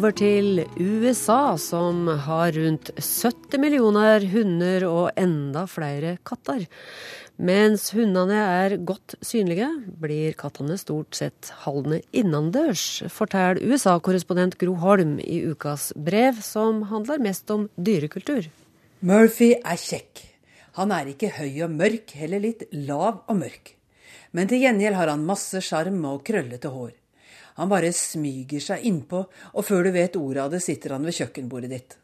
Over til USA, som har rundt 70 millioner hunder og enda flere katter. Mens hundene er godt synlige, blir kattene stort sett holdne innendørs, forteller USA-korrespondent Gro Holm i ukas brev, som handler mest om dyrekultur. Murphy er kjekk. Han er ikke høy og mørk, heller litt lav og mørk. Men til gjengjeld har han masse sjarm og krøllete hår. Han bare smyger seg innpå, og før du vet ordet av det, sitter han ved kjøkkenbordet ditt.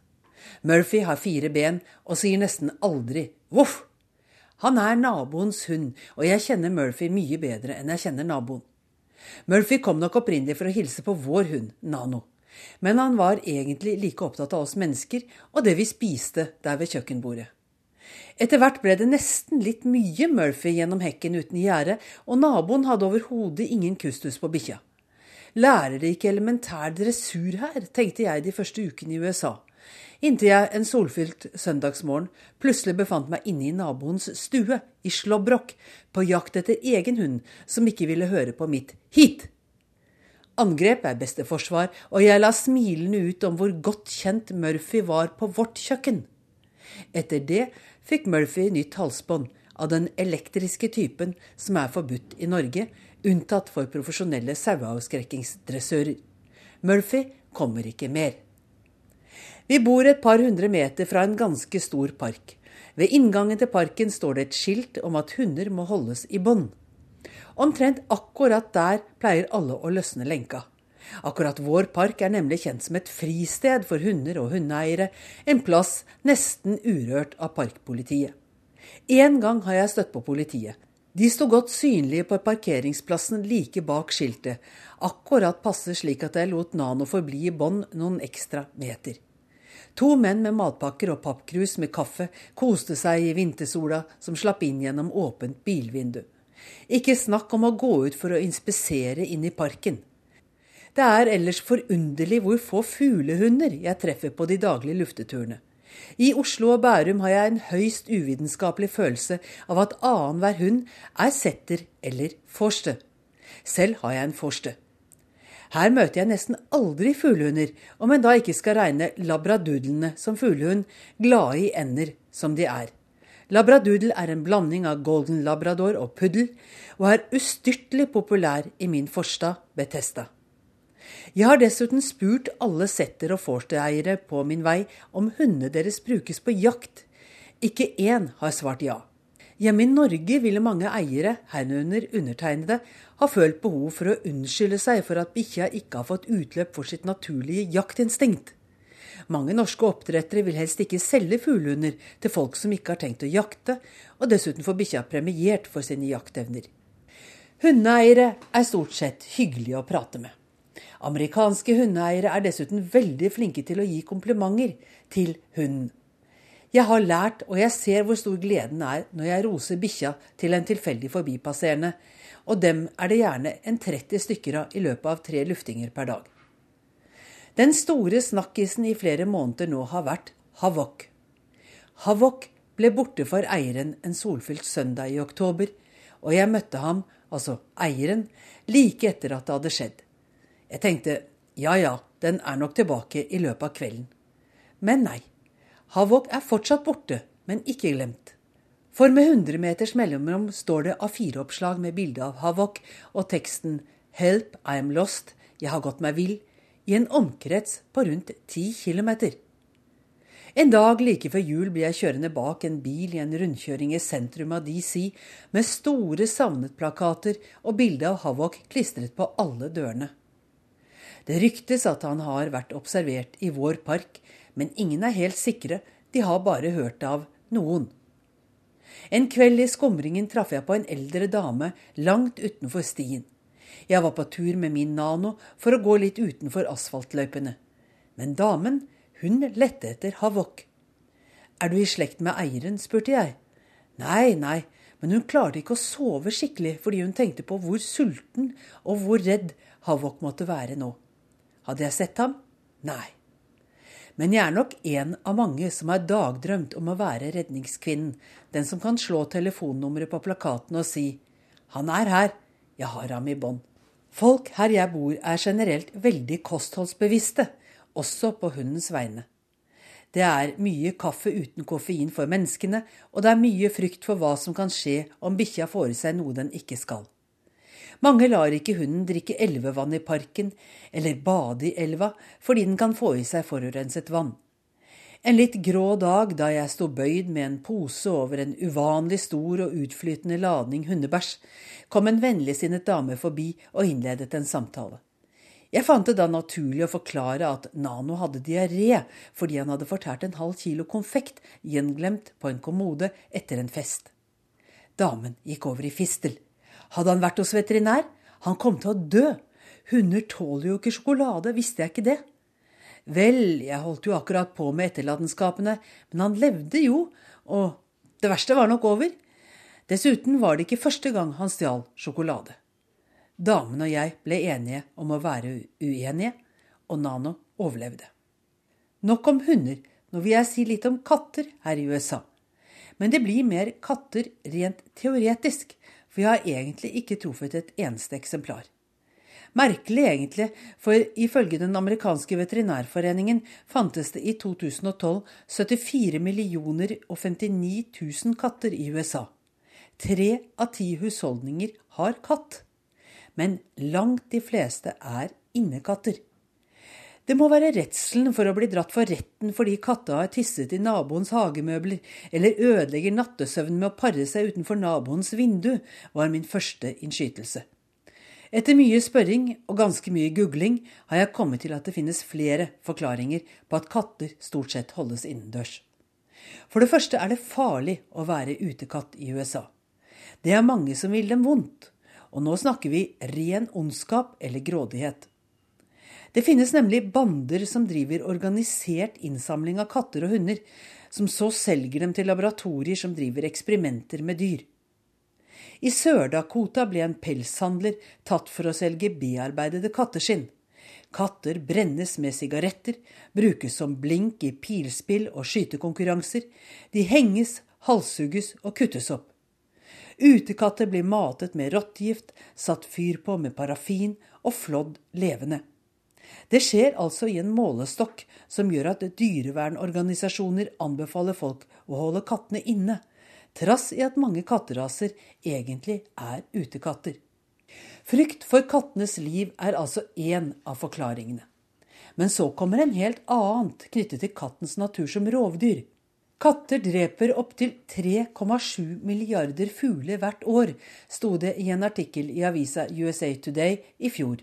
Murphy har fire ben og sier nesten aldri voff han er naboens hund, og jeg kjenner Murphy mye bedre enn jeg kjenner naboen. Murphy kom nok opprinnelig for å hilse på vår hund, Nano. Men han var egentlig like opptatt av oss mennesker og det vi spiste der ved kjøkkenbordet. Etter hvert ble det nesten litt mye Murphy gjennom hekken uten gjerde, og naboen hadde overhodet ingen kustus på bikkja. Lærer de ikke elementær dressur her, tenkte jeg de første ukene i USA inntil jeg en solfylt søndagsmorgen plutselig befant meg inne i naboens stue, i slåbrok, på jakt etter egen hund som ikke ville høre på mitt hit. Angrep er beste forsvar, og jeg la smilende ut om hvor godt kjent Murphy var på vårt kjøkken. Etter det fikk Murphy nytt halsbånd av den elektriske typen som er forbudt i Norge, unntatt for profesjonelle saueavskrekkingsdressører. Murphy kommer ikke mer. Vi bor et par hundre meter fra en ganske stor park. Ved inngangen til parken står det et skilt om at hunder må holdes i bånd. Omtrent akkurat der pleier alle å løsne lenka. Akkurat vår park er nemlig kjent som et fristed for hunder og hundeeiere, en plass nesten urørt av parkpolitiet. En gang har jeg støtt på politiet. De sto godt synlige på parkeringsplassen like bak skiltet, akkurat passe slik at jeg lot Nano forbli i bånd noen ekstra meter. To menn med matpakker og pappkrus med kaffe koste seg i vintersola som slapp inn gjennom åpent bilvindu. Ikke snakk om å gå ut for å inspisere inn i parken. Det er ellers forunderlig hvor få fuglehunder jeg treffer på de daglige lufteturene. I Oslo og Bærum har jeg en høyst uvitenskapelig følelse av at annenhver hund er setter eller forste. Selv har jeg en forste. Her møter jeg nesten aldri fuglehunder, om en da ikke skal regne labradudlene som fuglehund, glade i ender som de er. Labradoodle er en blanding av golden labrador og puddel, og er ustyrtelig populær i min forstad, Betesta. Jeg har dessuten spurt alle setter- og forstedeiere på min vei om hundene deres brukes på jakt. Ikke én har svart ja. Hjemme i Norge ville mange eiere, herunder undertegnede, ha følt behov for å unnskylde seg for at bikkja ikke har fått utløp for sitt naturlige jaktinstinkt. Mange norske oppdrettere vil helst ikke selge fuglehunder til folk som ikke har tenkt å jakte, og dessuten får bikkja premiert for sine jaktevner. Hundeeiere er stort sett hyggelige å prate med. Amerikanske hundeeiere er dessuten veldig flinke til å gi komplimenter til hunden. Jeg har lært, og jeg ser hvor stor gleden er når jeg roser bikkja til en tilfeldig forbipasserende, og dem er det gjerne en 30 stykker av i løpet av tre luftinger per dag. Den store snakkisen i flere måneder nå har vært Havok. Havok ble borte for eieren en solfylt søndag i oktober, og jeg møtte ham, altså eieren, like etter at det hadde skjedd. Jeg tenkte ja ja, den er nok tilbake i løpet av kvelden. Men nei. Havok er fortsatt borte, men ikke glemt. For med 100 meters mellomrom står det A4-oppslag med bilde av Havok og teksten 'Help, I am lost', jeg har gått meg vill, i en omkrets på rundt 10 kilometer. En dag like før jul blir jeg kjørende bak en bil i en rundkjøring i sentrum av DC med store savnet-plakater og bilde av Havok klistret på alle dørene. Det ryktes at han har vært observert i vår park, men ingen er helt sikre, de har bare hørt av noen. En kveld i skumringen traff jeg på en eldre dame langt utenfor stien. Jeg var på tur med min Nano for å gå litt utenfor asfaltløypene. Men damen, hun lette etter havok. Er du i slekt med eieren, spurte jeg. Nei, nei, men hun klarte ikke å sove skikkelig fordi hun tenkte på hvor sulten og hvor redd havok måtte være nå. Hadde jeg sett ham? Nei. Men jeg er nok en av mange som har dagdrømt om å være redningskvinnen, den som kan slå telefonnummeret på plakaten og si 'Han er her. Jeg har ham i bånd'. Folk her jeg bor er generelt veldig kostholdsbevisste, også på hundens vegne. Det er mye kaffe uten koffein for menneskene, og det er mye frykt for hva som kan skje om bikkja får i seg noe den ikke skal. Mange lar ikke hunden drikke elvevann i parken eller bade i elva fordi den kan få i seg forurenset vann. En litt grå dag da jeg sto bøyd med en pose over en uvanlig stor og utflytende ladning hundebæsj, kom en vennligsinnet dame forbi og innledet en samtale. Jeg fant det da naturlig å forklare at Nano hadde diaré fordi han hadde fortært en halv kilo konfekt gjenglemt på en kommode etter en fest. Damen gikk over i fistel. Hadde han vært hos veterinær? Han kom til å dø. Hunder tåler jo ikke sjokolade, visste jeg ikke det? Vel, jeg holdt jo akkurat på med etterlatenskapene, men han levde jo, og det verste var nok over. Dessuten var det ikke første gang han stjal sjokolade. Damen og jeg ble enige om å være uenige, og Nano overlevde. Nok om hunder, nå vil jeg si litt om katter her i USA. Men det blir mer katter rent teoretisk, for jeg har egentlig ikke truffet et eneste eksemplar. Merkelig egentlig, for ifølge den amerikanske veterinærforeningen fantes det i 2012 74 millioner og 59 000 katter i USA. Tre av ti husholdninger har katt men langt de fleste er innekatter. Det må være redselen for å bli dratt for retten fordi katta har tisset i naboens hagemøbler, eller ødelegger nattesøvnen med å pare seg utenfor naboens vindu, var min første innskytelse. Etter mye spørring og ganske mye googling har jeg kommet til at det finnes flere forklaringer på at katter stort sett holdes innendørs. For det første er det farlig å være utekatt i USA. Det er mange som vil dem vondt, og nå snakker vi ren ondskap eller grådighet. Det finnes nemlig bander som driver organisert innsamling av katter og hunder, som så selger dem til laboratorier som driver eksperimenter med dyr. I Sør-Dakota ble en pelshandler tatt for å selge bearbeidede katteskinn. Katter brennes med sigaretter, brukes som blink i pilspill og skytekonkurranser. De henges, halshugges og kuttes opp. Utekatter blir matet med rottegift, satt fyr på med parafin og flådd levende. Det skjer altså i en målestokk som gjør at dyrevernorganisasjoner anbefaler folk å holde kattene inne, trass i at mange katteraser egentlig er utekatter. Frykt for kattenes liv er altså én av forklaringene. Men så kommer en helt annet knyttet til kattens natur som rovdyr. Katter dreper opptil 3,7 milliarder fugler hvert år, sto det i en artikkel i avisa USA Today i fjor.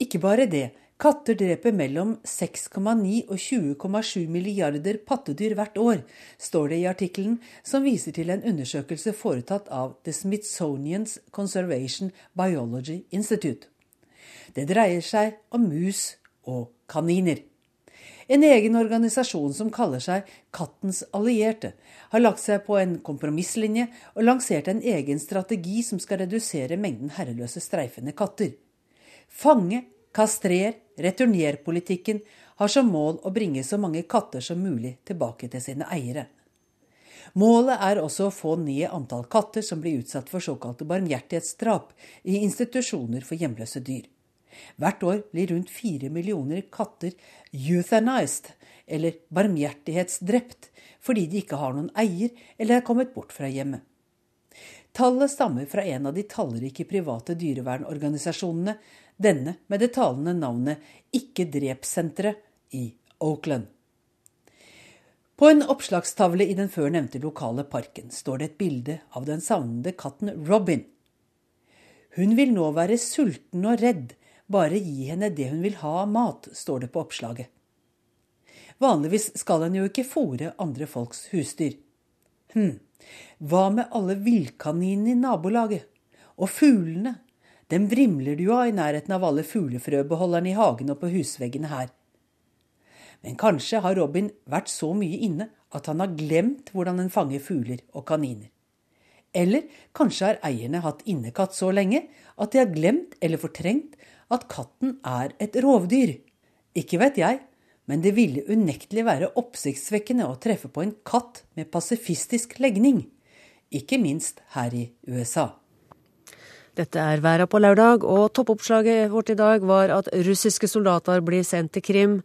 Ikke bare det, katter dreper mellom 6,9 og 20,7 milliarder pattedyr hvert år, står det i artikkelen, som viser til en undersøkelse foretatt av The Smithsonian's Conservation Biology Institute. Det dreier seg om mus og kaniner. En egen organisasjon som kaller seg Kattens allierte, har lagt seg på en kompromisslinje og lansert en egen strategi som skal redusere mengden herreløse streifende katter. Fange, kastrer, returner-politikken har som mål å bringe så mange katter som mulig tilbake til sine eiere. Målet er også å få ned antall katter som blir utsatt for såkalte barmhjertighetsdrap i institusjoner for hjemløse dyr. Hvert år blir rundt fire millioner katter euthanized, eller barmhjertighetsdrept, fordi de ikke har noen eier eller er kommet bort fra hjemmet. Tallet stammer fra en av de tallrike private dyrevernorganisasjonene, denne med det talende navnet Ikke drep-senteret i Oakland. På en oppslagstavle i den før nevnte lokale parken står det et bilde av den savnede katten Robin. Hun vil nå være sulten og redd bare gi henne det hun vil ha av mat, står det på oppslaget. Vanligvis skal en jo ikke fòre andre folks husdyr. Hm, hva med alle villkaninene i nabolaget? Og fuglene? Dem vrimler jo av i nærheten av alle fuglefrøbeholderne i hagen og på husveggene her. Men kanskje har Robin vært så mye inne at han har glemt hvordan en fanger fugler og kaniner. Eller kanskje har eierne hatt innekatt så lenge at de har glemt eller fortrengt at katten er et rovdyr. Ikke vet jeg, men det ville unektelig være oppsiktsvekkende å treffe på en katt med pasifistisk legning. Ikke minst her i USA. Dette er Været på lørdag, og toppoppslaget vårt i dag var at russiske soldater blir sendt til Krim.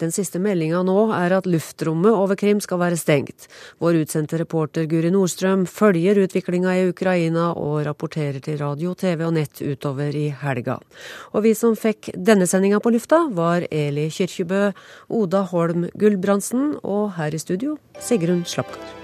Den siste meldinga nå er at luftrommet over Krim skal være stengt. Vår utsendte reporter Guri Nordstrøm følger utviklinga i Ukraina og rapporterer til radio, TV og nett utover i helga. Og vi som fikk denne sendinga på lufta, var Eli Kyrkjebø, Oda Holm Gulbrandsen og her i studio Sigrun Slapkar.